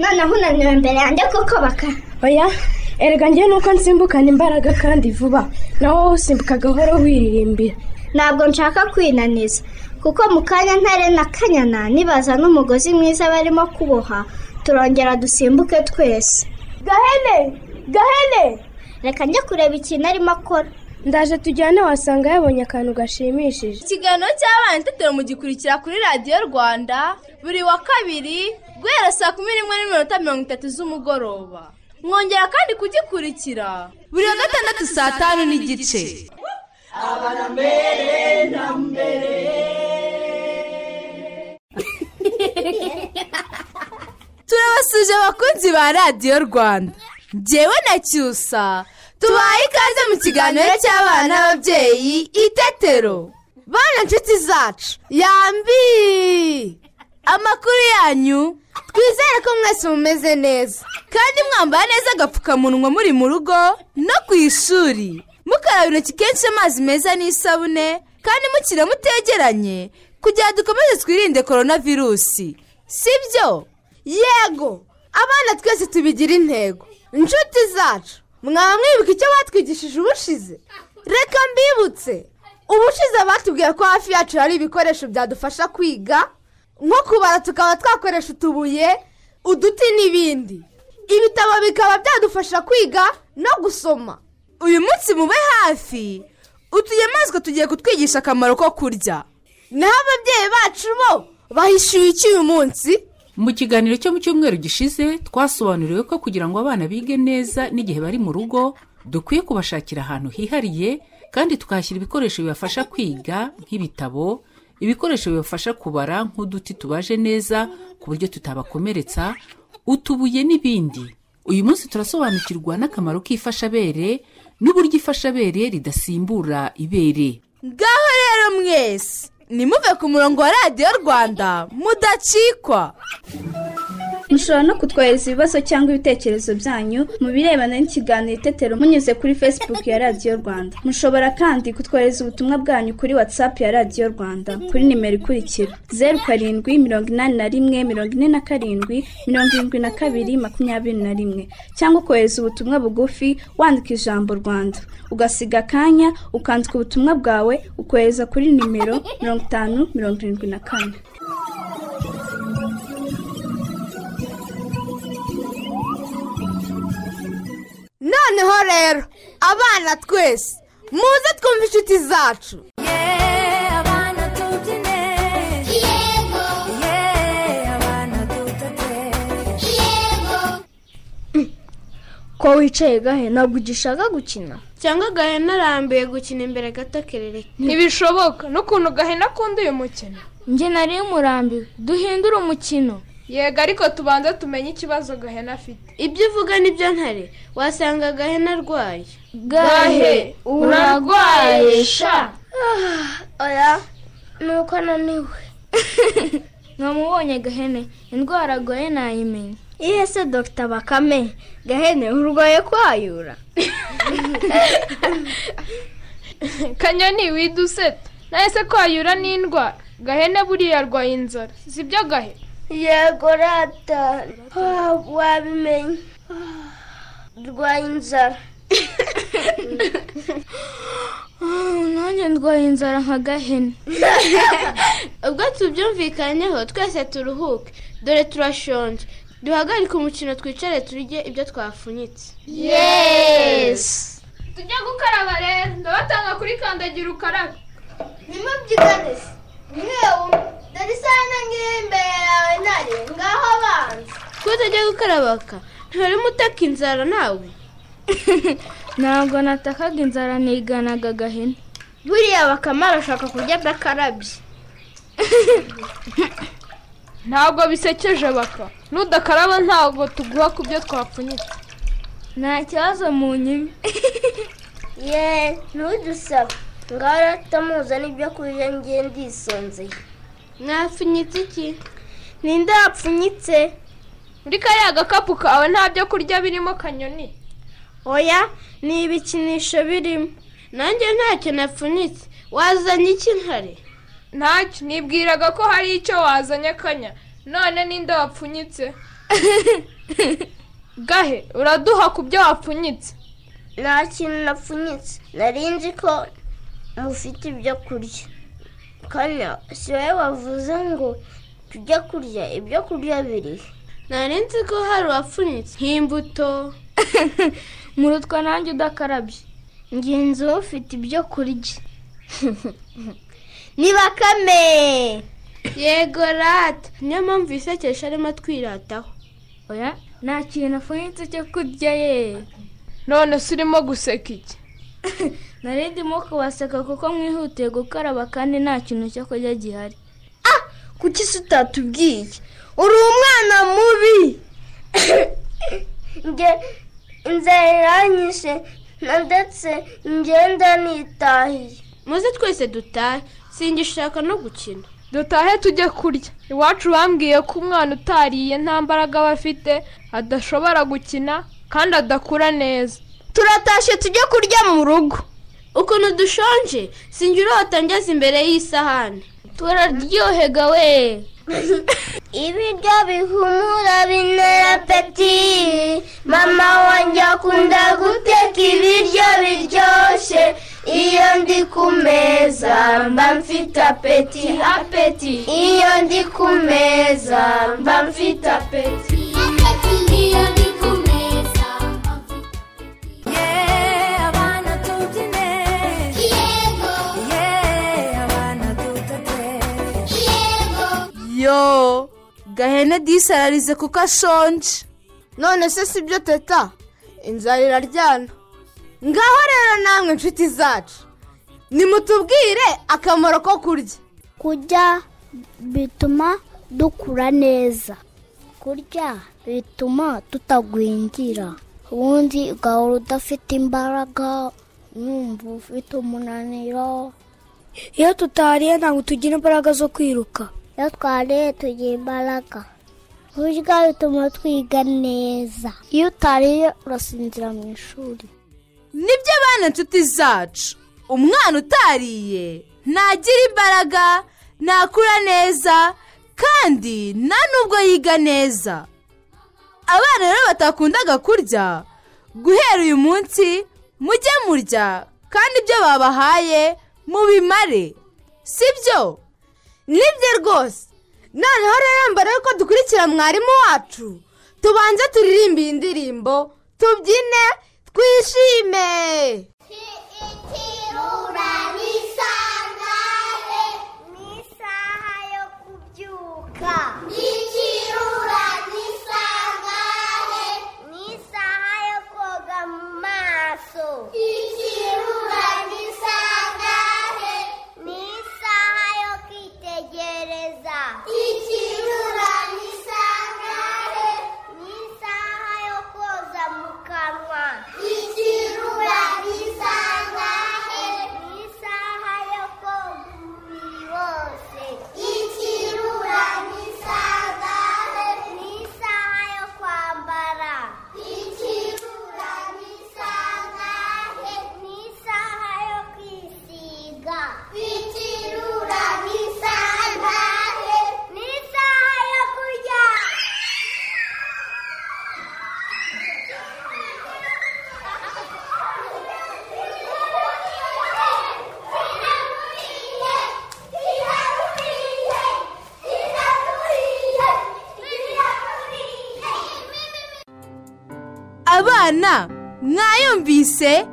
noneho unaniwe imbere yanjye kuko baka oya erega njyewe nuko nsimbukana imbaraga kandi vuba. Naho wowe usimbuka gahoro wiririmbira. Ntabwo nshaka kwinaniza. Kuko mu kanya ntare na kanyana nibaza n'umugozi mwiza barimo kuboha turongera dusimbuke twese. Gahene! Gahene! Reka njye kureba ikintu arimo akora. Ndaje tujyane wasanga yabonye akantu gashimishije. Ikiganiro cy'abana itetero mugikurikira kuri radiyo rwanda buri wa kabiri guhera saa kumi n'imwe n'iminota mirongo itatu z'umugoroba. Mwongera kandi kugikurikira. Buri wa gatandatu saa tanu n'igice. Turabasuje abakunzi ba radiyo rwanda. Ngewe na cyusa. Tubaye ikaze mu kiganiro cy'abana n'ababyeyi itetero bana nshuti zacu. Yambi amakuru yanyu. Twizere ko mwese mumeze neza. Kandi mwambara neza agapfukamunwa muri mu rugo no ku ishuri. Mukaraba intoki kenshi amazi meza n'isabune kandi mukina mutegeranye kugira dukomeze twirinde korona virusi sibyo? Yego. Abana twese tubigira intego. Inshuti zacu. Mwaba mwibuka icyo batwigishije ubushize? Reka mbibutse. Ubushize batubwiye ko hafi yacu hari ibikoresho byadufasha kwiga nko kubara tukaba twakoresha utubuye uduti n'ibindi. Ibitabo bikaba byadufasha kwiga no gusoma. Uyu munsi mube hafi utunyamaswa tugiye kutwigisha akamaro ko kurya. Naho ababyeyi bacu bo bahishyuye iki uyu munsi. Mu kiganiro cyo mu cyumweru gishize twasobanuriwe ko kugira ngo abana bige neza n'igihe bari mu rugo dukwiye kubashakira ahantu hihariye kandi tukahashyira ibikoresho bibafasha kwiga nk'ibitabo ibikoresho bibafasha kubara nk'uduti tubaje neza ku buryo tutabakomeretsa utubuye n'ibindi. Uyu munsi turasobanukirwa n'akamaro k'ifashabere n'uburyo ifashabere ridasimbura ibere. Ngaho rero mwese nimuve ku murongo wa radiyo rwanda. Mudacikwa. Mushobora no kutwohereza ibibazo cyangwa ibitekerezo byanyu mu birebana n'ikiganiro itetero munyuze kuri facebook ya radiyo rwanda. Mushobora kandi kutwohereza ubutumwa bwanyu kuri whatsapp ya radiyo rwanda kuri nimero ikurikira zeru karindwi mirongo inani na rimwe mirongo ine na karindwi mirongo irindwi na kabiri makumyabiri na rimwe. Cyangwa ukohereza ubutumwa bugufi wandika ijambo rwanda. Ugasiga akanya ukandika ubutumwa bwawe ukohereza kuri nimero mirongo itanu mirongo irindwi na kane. Noneho rero abana twese. Muze twumve inshuti zacu. Ko wicaye gahe? Ntabwo ugishaka gukina. Cyangwa gahena arambuye gukina imbere gato kerereka ntibishoboka. N'ukuntu gahena akunda uyu mukino. Njye nari murambiwe duhindure umukino. Yego ariko tubanza tumenye ikibazo gahena afite. Ibyo uvuga ni byo ntare. Wasanga gahena arwaye. Gahe? Urarwaye sha! Oya. Ni uko ananiwe ntamubonye gahene. Indwara agoye nayimenya iyo se dogita bakame? Gahene urwaye kwayura. Kanyoni widuseta nawe se kwayura n'indwara gahene buriya arwaye inzara. Sibyo gahe? Yego rata wabimenye rwaye inzara nanjye ndwaye inzara nka gahene ubwo tubyumvikanyeho twese turuhuke dore turashonje duhagarike umukino twicare turye ibyo twafunyitse yesi tujya gukaraba rero ndabatanga kuri kandagira ukarabe ntimubyigane se mwewe dore isahane ngiyi imbere yawe ntare ngaho abanza ko utajya gukarabaka. Nturimo utaka inzara nawe? Ntabwo natakaga inzara niganaga gahene buriya bakame arashaka kurya adakarabye ntabwo bisekeje baka. Nudakaraba ntabwo tuguha ku byo twapfunyitse. Nta kibazo mu nyuma ye ntudusabe ngaho ratamuza n'ibyo kurya ngiye ndisonzeye. Mwapfunyitse iki? Ninde wapfunyitse? Muri kariya gakapu kawe nta byo kurya birimo kanyoni. Oya ni ibikinisho birimo. Nanjye ntacyo napfunyitse. Wazanye iki ntare? Ntacyo. Nibwiraga ko hari icyo wazanye akanya none ninde wapfunyitse? Gahe uraduha ku byo wapfunyitse. Nta kintu napfunyitse. Nari nzi ko mufite ibyo kurya. Kanya si wowe wavuze ngo tujya kurya ibyo kurya biri? Nari nzi ko hari uwapfunyitse. Nk'imbuto murutwa nanjye udakarabye. Ngenzi wowe ufite ibyo kurya. Ni bakame! Yego rata niyo mpamvu isekesha arimo atwirataho. Oya nta kintu apfunyitse cyo kurya ye. None se urimo guseka iki? nari ndimo kubaseka kuko mwihutiye gukaraba kandi nta kintu cyo kurya gihari. Kuki se utatubwiye uri umwana mubi! Nge inzara iranyishe na ndetse ngenda nitahiye muze twese dutahe. Singishaka no gukina. Dutahe tujye kurya. Iwacu bambwiye ko umwana utariye nta mbaraga aba afite adashobora gukina kandi adakura neza. Turatashye tujye kurya mu rugo. Ukuntu dushonje sinjye urota ngeze imbere y'isahani. Turaryohega we. Ibiryo bihumura binera peti mama wanjye akunda guteka ibiryo biryoshye iyo ndi ku meza mba mfite apeti apeti iyo ndi ku meza mba mfite apeti iyo ndi ku meza yo gahene disi ararize kuko ashonje none se si byo teta? Inzara iraryana. Ngaho rero namwe inshuti zacu nimutubwire akamaro ko kurya. Kurya bituma dukura neza. Kurya bituma tutagwingira. Ubundi ugahora udafite imbaraga wumva ufite umunaniro. Iyo tutariye ntabwo tugira imbaraga zo kwiruka. Iyo twariye tugira imbaraga kurya bituma twiga neza. Iyo utariye urasinzira mu ishuri. Nibyo bana inshuti zacu. Umwana utariye ntagira imbaraga ntakura neza kandi nta nubwo yiga neza. Abana rero batakundaga kurya. Guhera uyu munsi mujye murya kandi ibyo babahaye mubimare. Si byo ni byo rwose. Noneho rero mbere yuko dukurikira mwarimu wacu. Tubanze turirimbe iyi ndirimbo tubyine twishime. Abana mwayumvise?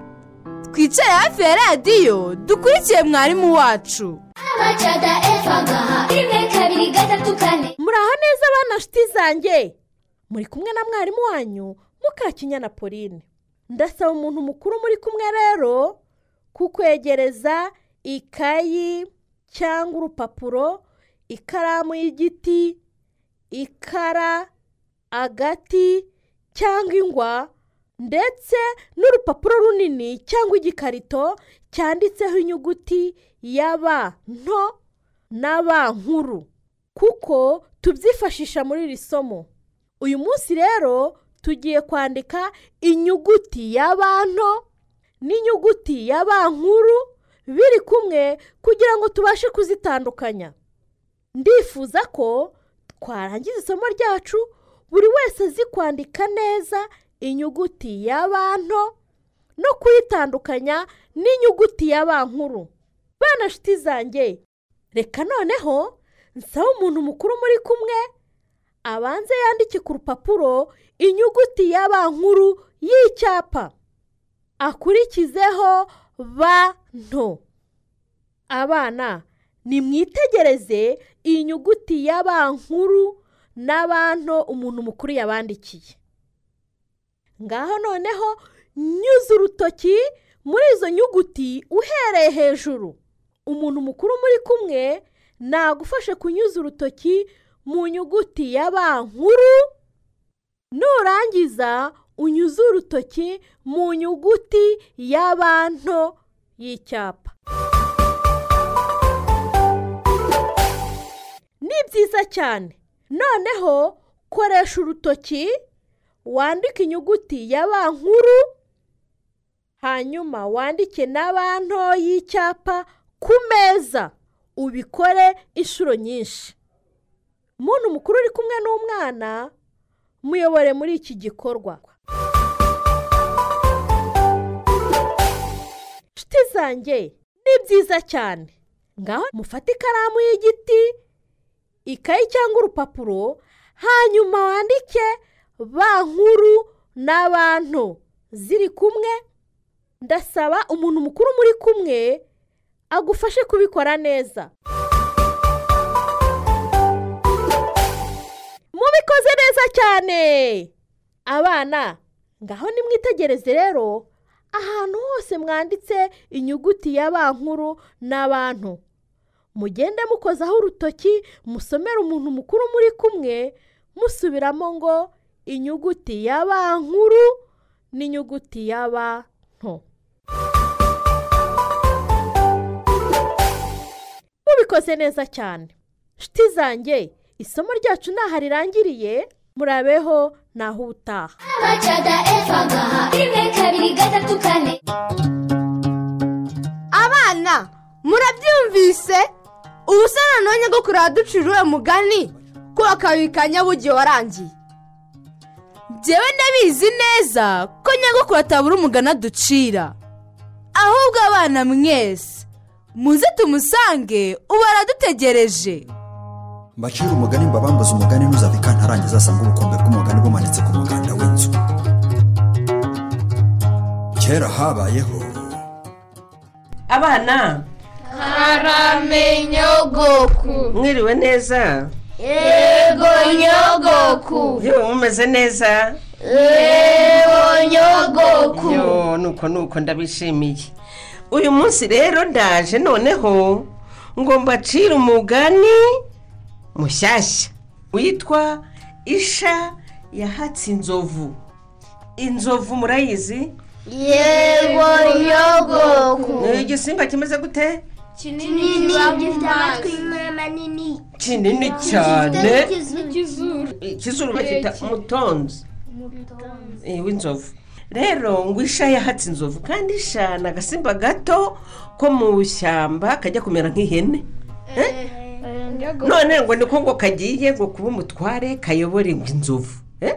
Twicare hafi ya radiyo dukurikiye mwarimu wacu. Muraho neza abana nshuti zanjye. Muri kumwe na mwarimu wanyu mukakinyana pauline. Ndasaba umuntu mukuru muri kumwe rero kukwegereza ikayi cyangwa urupapuro ikaramu y'igiti ikara agati cyangwa ingwa ndetse n'urupapuro runini cyangwa igikarito cyanditseho inyuguti ya ba nto na ba nkuru. Kuko tubyifashisha muri iri somo. Uyu munsi rero tugiye kwandika inyuguti ya ba nto n'inyuguti ya ba nkuru biri kumwe kugira ngo tubashe kuzitandukanya. Ndifuza ko twarangiza isomo ryacu buri wese azi kwandika neza inyuguti ya ba nto no kuyitandukanya n'inyuguti ya ba nkuru. Bana nshuti zanjye reka noneho nsaba umuntu mukuru muri kumwe abanze yandike ku rupapuro inyuguti ya ba nkuru y'icyapa. Akurikizeho ba nto. Abana nimwitegereze iyi nyuguti ya ba nkuru na ba nto umuntu mukuru yabandikiye. Ngaho noneho nyuze urutoki muri izo nyuguti uhereye hejuru. Umuntu mukuru muri kumwe nagufashe kunyuza urutoki mu nyuguti ya ba nkuru nurangiza unyuze urutoki mu nyuguti ya ba nto y'icyapa. Ni byiza cyane. Noneho koresha urutoki wandike inyuguti ya ba nkuru hanyuma wandike na ba nto y'icyapa ku meza. Ubikore inshuro nyinshi. Umuntu mukuru uri kumwe n'umwana muyobore muri iki gikorwa. Nshuti zanjye ni byiza cyane. Ngaho mufate ikaramu y'igiti ikayi cyangwa urupapuro hanyuma wandike ba nkuru na ba nto ziri kumwe? Ndasaba umuntu mukuru muri kumwe agufashe kubikora neza. Mubikoze neza cyane. Abana ngaho nimwitegereze rero ahantu hose mwanditse inyuguti ya ba nkuru n'abantu. Mugende mukozaho urutoki musomere umuntu mukuru muri kumwe musubiramo ngo inyuguti ya ba nkuru n'inyuguti ya ba nto. Mubikoze neza cyane. Nshuti zanjye isomo ryacu ntaho rirangiriye murabeho naho kane. Abana murabyumvise? Ubu se nyogokuru yaducira uwo mugani? Ko bakabikanya bugiye warangiye. Njyewe ndabizi neza ko nyogokuru atabura umugani aducira ahubwo abana mwese muze tumusange ubu aradutegereje. Mbacira umugani mbabambuze umugani ntuzave kantarangiza asanga ubukombe bw'umugani bumanitse ku muganda w'inzu. Kera habayeho. Abana. Karame nyogoku mwiriwe neza. Yego nyogoku. Yewe mumeze neza. Yego nyogoku. Yo nuko nuko ndabishimiye. Uyu munsi rero ndaje noneho ngo mbacire umugani mushyashya witwa isha yahatse inzovu. Inzovu murayizi? Yego nyogoku. Ni igisimba kimeze gute? Kinini gifite amatwi manini kinini cyane ikizuru bacyita umutonzi eh, w'inzovu rero ngo isha yahatse inzovu kandi isha ni agasimba gato ko mu ishyamba kajya kumera nk'ihene none ngo niko ngo kagiye ngo kuba umutware kayobore ngo inzovu Eh?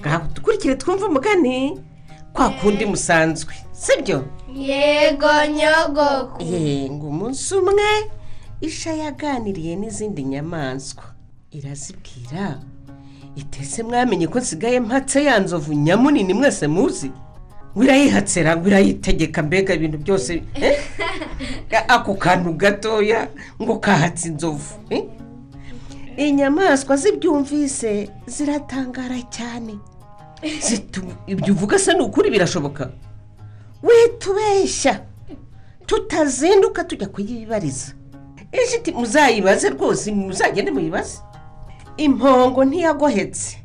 ngaho dukurikire twumve umugani kwa kundi musanzwe sibyo? Yego nyogoku ye ngo umunsi umwe isha yaganiriye n'izindi nyamaswa. Irazibwira itese mwamenye ko nsigaye mpatse ya nzovu nyamunini mwese muzi? Ngo irayihatsera ngo irayitegeka mbega ibintu byose eh? ako kantu gatoya ngo kahatse inzovu eh? inyamaswa zibyumvise ziratangara cyane. ibyo uvuga se ni ukuri birashoboka? Witubeshya tutazinduka tujya kuyibariza. Ijiti muzayibaze rwose muzagende muyibaze. Impongo ntiyagohetse.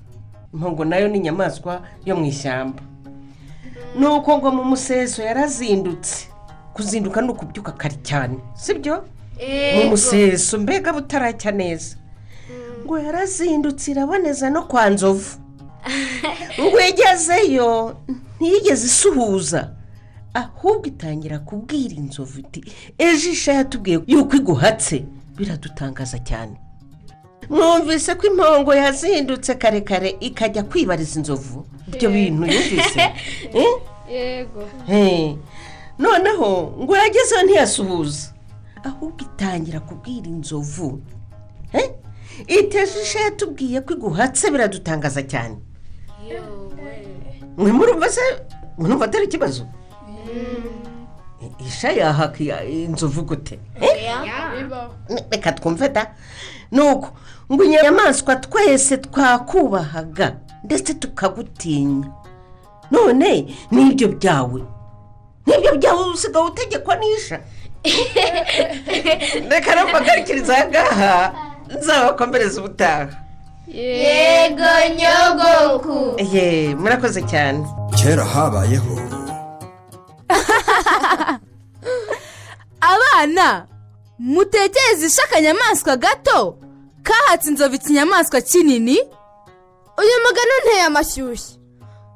Impongo na yo ni inyamaswa yo mu ishyamba. Nuko ngo mu museso yarazindutse. Kuzinduka ni ukubyuka kare cyane sibyo mu museso mbega butaracya neza. Ngo yarazindutse iraboneza no kwa nzovu. ngo igezeyo ntiyigeze isuhuza. Ahubwo itangira kubwira inzovu iti ejo isha yatubwiye yuko iguhatse biradutangaza cyane. Mwumvise ko impongo yazindutse kare kare ikajya kwibariza inzovu. Ibyo bintu yumvise? Eh? yego. Eh, noneho ngo yagezeho ntiyasuhuza. Ahubwo itangira kubwira inzovu. Eh? iteje isha yatubwiye ko iguhatse biradutangaza cyane. Mwe murumva se murumva atari ikibazo isha yahaka inzovu gute reka twumve da nuko ngo inyamaswa twese twakubahaga ndetse tukagutinya none n'ibyo byawe n'ibyo byawe usigaye utegekwa n'isha reka nampagarikiriza aha ngaha nzabakomereza ubutaha yego nyogoku. Ye murakoze cyane. Kera habayeho. Abana mutekereze isha akanyamaswa gato? Kahatse inzovu ikinyamaswa kinini? Uyu mugani unteye amashyushyu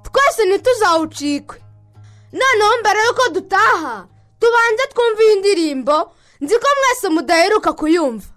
twese ntituzawucikwe. Noneho mbere y'uko dutaha tubanze twumve iyi ndirimbo nzi ko mwese mudaheruka kuyumva.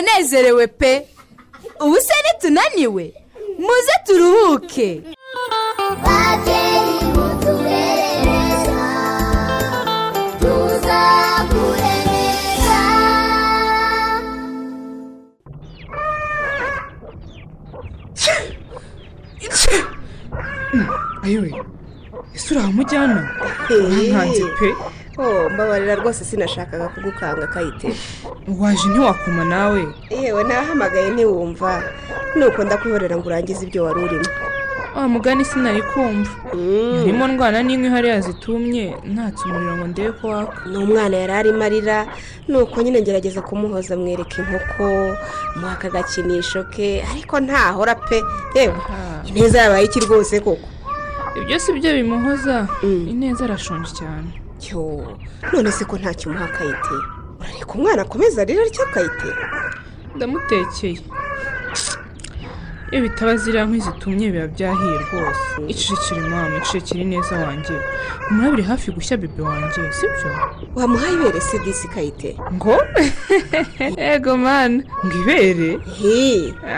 Turanezerewe pe. Ubu se nitunaniwe. Muze turuhuke. Babyeyi mutubereza tuzakurerera ayiwe ese urahamujyana nkanze pe. Oh mbabarira rwose sinashakaga kugukanga kayite waje ntiwakuma nawe? Yewe nahamagaye ntiwumva nuko ndakwihorera ngo urangize ibyo wari urimo. Wa mugani sinari kumva harimo ndwana n'inkwi hariya zitumye ntatse umuriro ngo ndebe ko waka ni umwana yari arimo arira. Nuko nyine ngerageza kumuhoza mwereka inkoko muha akagakinisho ke. Ariko ntahora pe. Yewe ineza yabaye iki rwose koko? Ibyo si byo bimuhoza. Ineza arashonje cyane. Cyo none se ko ntacyo umuha kayite? Urareka umwana akomeza arira ari cyo kayite? Ndamutekeye. Iyo bitaba ziriya nkwi zitumye biba byahiye rwose. Icecekere mama icecekere neza wanjye. Umurabire hafi gushya bebe wanjye sibyo? Wamuhaye ibere se disi kayite? Ngo? Ego mana ngo ibere?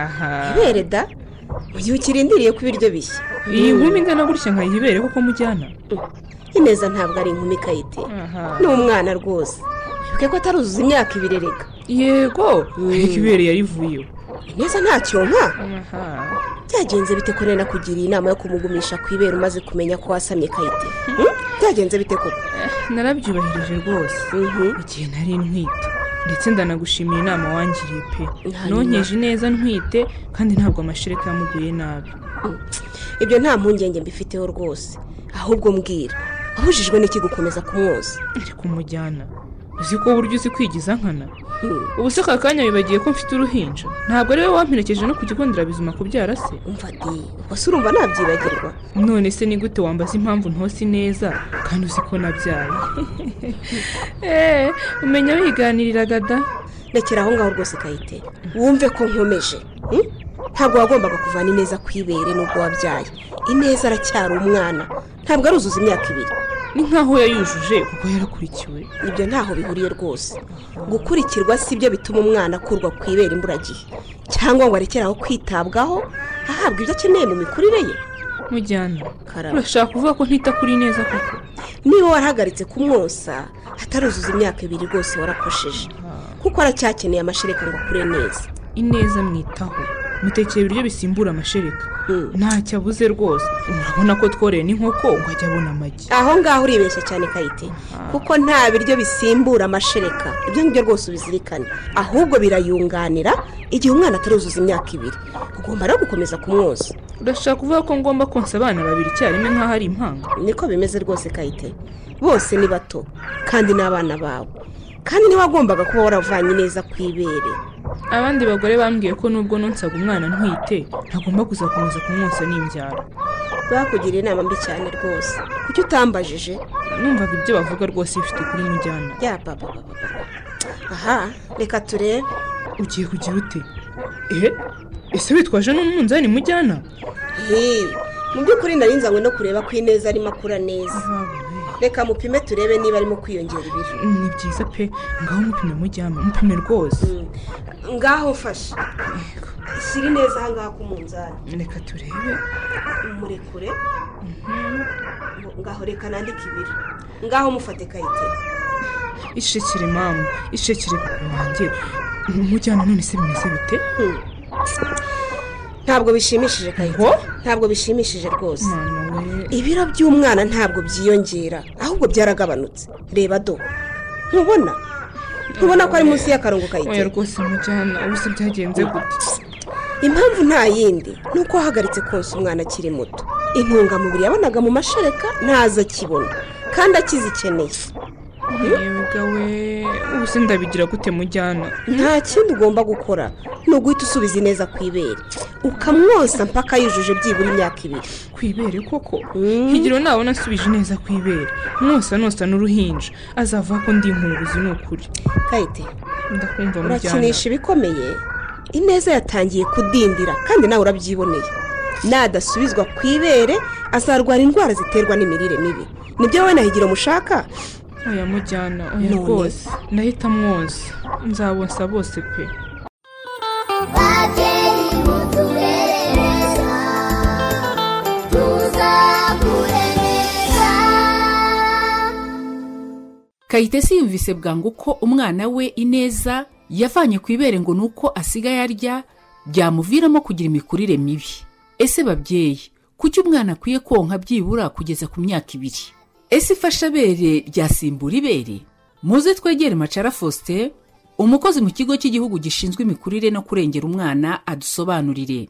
Aha. Ibere da? Mu gihe ukirindiriye ko ibiryo bishya. Iyi nkumi ingana gutya nkayiha ibere koko mujyana? Ineza ntabwo ari inkumi kayite ni umwana rwose. Wibuke ko ataruzuza imyaka ibiri reka. Yego. Ariko ibere yarivuyeho ineza ntacyo nka byagenze bite ko nari nakugiriye inama yo kumugumisha ku ibere umaze kumenya ko wasamye kayite Hmm? byagenze bite koko narabyubahirije rwose. Igihe nari ntwite ndetse ndanagushimira inama wangiriye pe. Nonkeje neza ntwite kandi ntabwo amashereka yamuguye nabi. Ibyo nta mpungenge mbifiteho rwose. Ahubwo mbwira. Wabujijwe n'iki gukomeza kumwoza ariko umujyana uzi ko buryo uzi kwigiza nkana? Ubu se aka kanya wibagiye ko mfite uruhinja? Ntabwo ari wowe wamperekeje no ku kigo nderabuzima kubyara se? Umva di ubwo urumva nabyibagirwa. None se ni gute wambaza impamvu ntosi neza kandi uzi ko nabyaye? Eee umenya wiganiriraga da rekera aho ngaho rwose kayite. Wumve ko nkomeje hmm? ntabwo wagombaga kuvana ineza ku ibere n'ubwo wabyaye. Ineza aracyari umwana. Ntabwo aruzuza imyaka ibiri. Ni nkaho yayujuje kuko yarakurikiwe. Ibyo ntaho bihuriye rwose. Gukurikirwa si byo bituma umwana akurwa ku ibere imburagihe. Cyangwa ngo arekere aho kwitabwaho ahabwa ibyo akeneye mu mikurire ye. Mujyana. Urashaka kuvuga ko ntita kuri neza koko? Niba warahagaritse kumwosa ataruzuza imyaka ibiri rwose warakosheje kuko aracyakeneye amashereka ngo akure neza. Ineza mwitaho. Mutekera ibiryo bisimbura amashereka ntacyo abuze rwose. Urabona ko tworeye n'inkoko ngo ajye abona amagi. Aho ngaho uribeshya cyane kayite. Kuko nta biryo bisimbura amashereka ibyo ngibyo rwose ubizirikane. Ahubwo birayunganira igihe umwana ataruzuza imyaka ibiri. Ugomba rero gukomeza kumwoza. Urashaka kuvuga ko ngomba konsa abana babiri icyarimwe nk'aho ari impanga. Niko bimeze rwose kayite. Bose ni bato kandi ni abana bawe. Kandi ntiwagombaga kuba waravanye neza ku ibere. Abandi bagore bambwiye ko nubwo nonsaga umwana ntwite ntagomba kuzakomeza kumwonsa n'imbyaro bakugiriye inama mbi cyane rwose. Kuki utambajije? Numvaga ibyo bavuga rwose bifite kuri mujyana ya baba aha reka turebe. Ugiye kugira ute? Ehe ese witwaje n'umunzani mujyana? Mu by'ukuri nari nzanywe no kureba ko ineza arimo akura neza. Reka mupime turebe niba arimo kwiyongera ibiro ni byiza pe. Ngaho mupime mujyama mupime rwose. Ngaho mfashe. Shyira ineza aha ngaha ku munzani. Reka turebe. Murekure. Ngaho reka nandike ibiro ngaho mufate kayite. Ishekere mama ishekere wanjye. Mujyana none se bimeze bite? Ntabwo bishimishije kayite ntabwo bishimishije rwose. Ibiro by'umwana ntabwo byiyongera ahubwo byaragabanutse. Reba do. Ntubona ntubona ko ari munsi y'akarongo kayite oya rwose mujyana. Ubu se byagenze gute impamvu nta yindi ni uko wahagaritse konsa umwana akiri muto. Intungamubiri yabonaga mu mashereka ntazo akibona. Kandi akizikeneye. Yega we ubu se ndabigira gute mujyana? Nta kindi ugomba gukora ni uguhita usubiza ineza ku ibere. Ukamwosa mpaka yujuje byibura imyaka ibiri. Ku ibere koko? Higiro nabona asubije neza ku ibere. Mwosa nosa n'uruhinja. Azavuga ko ndi inkunguzi ni ukuri. Kayite ndakumva mujyana. urakinisha ibikomeye? Ineza yatangiye kudindira kandi nawe urabyiboneye. Nadasubizwa ku ibere azarwara indwara ziterwa n'imirire mibi. Nibyo wowe na higiro mushaka? Oya mujyana. Oya rwose. Ndahita mwoza nzabonsa bose pe. Kayitesi yumvise bwangu ko umwana we ineza yavanye ku ibere ngo ni uko asigaye arya byamuviramo kugira imikurire mibi. Ese babyeyi kuki umwana akwiye konka byibura kugeza ku myaka ibiri? Ese ifashabere ryasimbura ibere? Muze twegere macara faustin umukozi mu kigo cy'igihugu gishinzwe imikurire no kurengera umwana adusobanurire.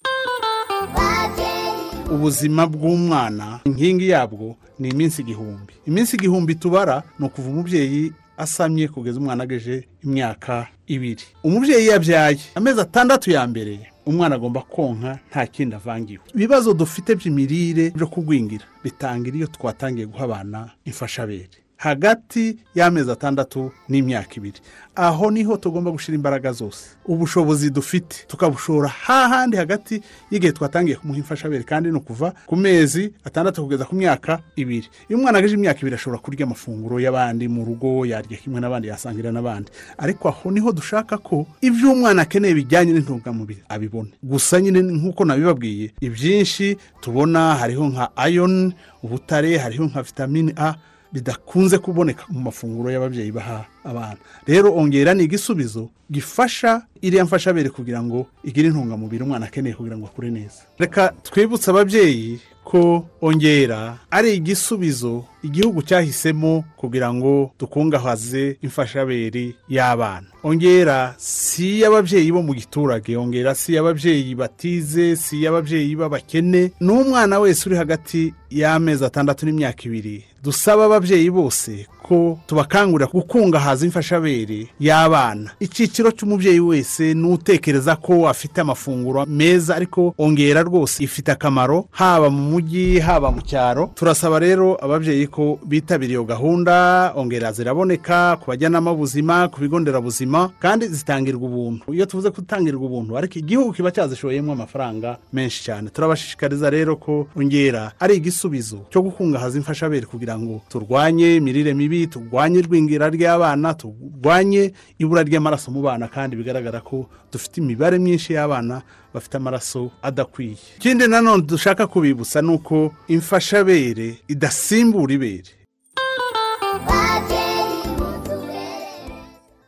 Ubuzima bw'umwana inkingi yabwo ni iminsi igihumbi. Iminsi igihumbi tubara ni ukuva umubyeyi asamye kugeza umwana ageje imyaka ibiri. Umubyeyi yabyaye amezi atandatu ya mbere. Umwana agomba konka nta kindi avangiwe. Ibibazo dufite by'imirire byo kugwingira bitangira iyo twatangiye guha abana imfashabere. Hagati y'amezi atandatu n'imyaka ibiri. Aho ni ho tugomba gushyira imbaraga zose. Ubushobozi dufite. Tukabushora hahandi hagati y'igihe twatangiye kumuha imfashabere kandi ni ukuva ku mezi atandatu kugeza ku myaka ibiri. Iyo umwana ageje imyaka ibiri ashobora kurya amafunguro y'abandi mu rugo yarya kimwe n'abandi yasangira n'abandi. Ariko aho ni ho dushaka ko ibyo umwana akeneye bijyanye n'intungamubiri abibona gusa nyine nk'uko nabibabwiye ibyinshi tubona hariho nka ayoni ubutare hariho nka vitamine a bidakunze kuboneka mu mafunguro y'ababyeyi baha abana. Rero ongera ni igisubizo gifasha iriya mfashabere kugira ngo igire intungamubiri umwana akeneye kugira ngo akure neza. Reka twibutse ababyeyi ko ongera ari igisubizo igihugu cyahisemo kugira ngo dukungahaze imfashabere y'abana. Ongera si iy'ababyeyi bo mu giturage ongera si iy'ababyeyi batize si iy'ababyeyi b'abakene. N'umwana wese uri hagati y'amezi atandatu n'imyaka ibiri. Dusaba ababyeyi bose ko tubakangurira gukungahaza imfashabere y'abana. Icyiciro cy'umubyeyi wese n'utekereza ko afite amafunguro meza ariko ongera rwose ifite akamaro haba mu mujyi haba mu cyaro. Turasaba rero ababyeyi ko bitabira iyo gahunda ongera ziraboneka ku bajyanama b'ubuzima ku bigo nderabuzima kandi zitangirwa ubuntu. Iyo tuvuze gutangirwa ubuntu ariko igihugu kiba cyazishoyemo amafaranga menshi cyane. Turabashishikariza rero ko ongera ari igisubizo cyo gukungahaza imfashabere kugira ngo turwanye imirire mibi turwanye igwingira ry'abana turwanye ibura ry'amaraso mu bana kandi bigaragara ko dufite imibare myinshi y'abana bafite amaraso adakwiye. Ikindi nanone dushaka kubibutsa ni uko imfashabere idasimbura ibere.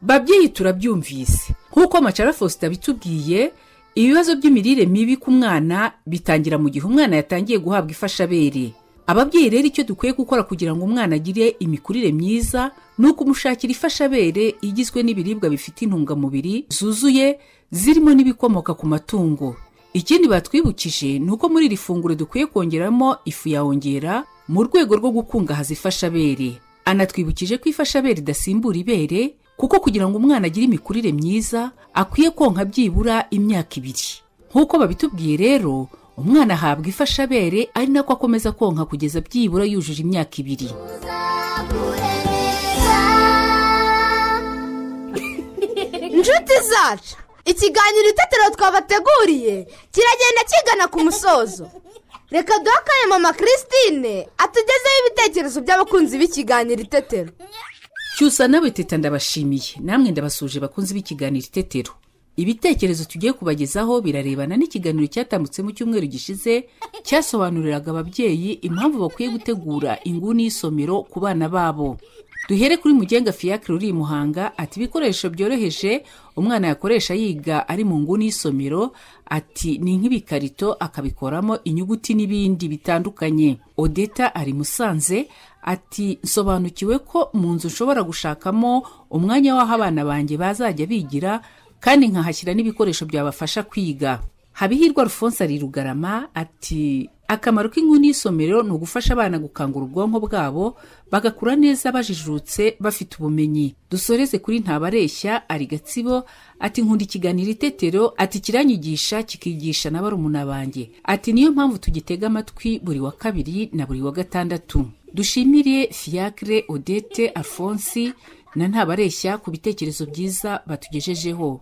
Babyeyi turabyumvise. Nk'uko amacara faustin abitubwiye ibibazo by'imirire mibi ku mwana bitangira mu gihe umwana yatangiye guhabwa ifashabere. Ababyeyi rero icyo dukwiye gukora kugira ngo umwana agire imikurire myiza ni ukumushakira ifashabere igizwe n'ibiribwa bifite intungamubiri zuzuye zirimo n'ibikomoka ku matungo. Ikindi batwibukije ni uko muri iri funguro dukwiye kongeramo ifu ya ongera mu rwego rwo gukungahaza ifashabere. Anatwibukije ko ifashabere idasimbura ibere kuko kugira ngo umwana agire imikurire myiza akwiye konka byibura imyaka ibiri. Nk'uko babitubwiye rero umwana ahabwa ifashabere ari nako akomeza konka kugeza byibura yujuje imyaka ibiri. Inshuti zacu ikiganiro itetero twabateguriye kiragenda kigana ku musozo. Reka duhe akanya mama christine atugezeho ibitekerezo by'abakunzi b'ikiganiro itetero. Cyusa nawe teta ndabashimiye namwe ndabasuje bakunzi b'ikiganiro itetero. Ibitekerezo tugiye kubagezaho birarebana n'ikiganiro cyatambutse mu cyumweru gishize cyasobanuriraga ababyeyi impamvu bakwiye gutegura inguni y'isomero ku bana babo. Duhere kuri mugenga fiyakire uri i muhanga ati ibikoresho byoroheje umwana yakoresha yiga ari mu nguni y'isomero ati ni nk'ibikarito akabikoramo inyuguti n'ibindi bitandukanye. Odeta ari musanze ati nsobanukiwe ko mu nzu nshobora gushakamo umwanya w'aho abana banjye bazajya bigira kandi nkahashyira n'ibikoresho byabafasha kwiga. Habihirwa rufonse ari rugarama ati akamaro k'inkuni y'isomero ni ugufasha abana gukangura ubwonko bwabo bagakura neza bajijutse bafite ubumenyi. Dusoreze kuri ntabareshya ari gatsibo ati nkunda ikiganiro itetero ati kiranyigisha kikigisha na barumuna banjye. Ati niyo mpamvu tugitega amatwi buri wa kabiri na buri wa gatandatu. Dushimire fiyakire odete alphonse na ntabareshya ku bitekerezo byiza batugejejeho.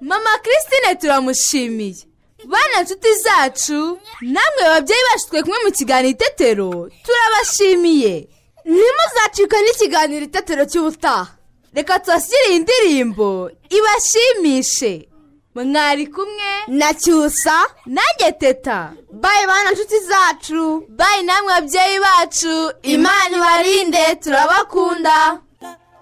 Mama christine turamushimiye. Bana nshuti zacu namwe babyeyi bacu twe kumwe mu kiganiro itetero turabashimiye. Ntimuzacika n'ikiganiro itetero cy'ubutaha. Reka tubashyire iyi ndirimbo ibashimishe. Mwari kumwe na cyusa. Nanjye teta. Bayi bana nshuti zacu. Bayi namwe babyeyi bacu. Imana ibarinde turabakunda.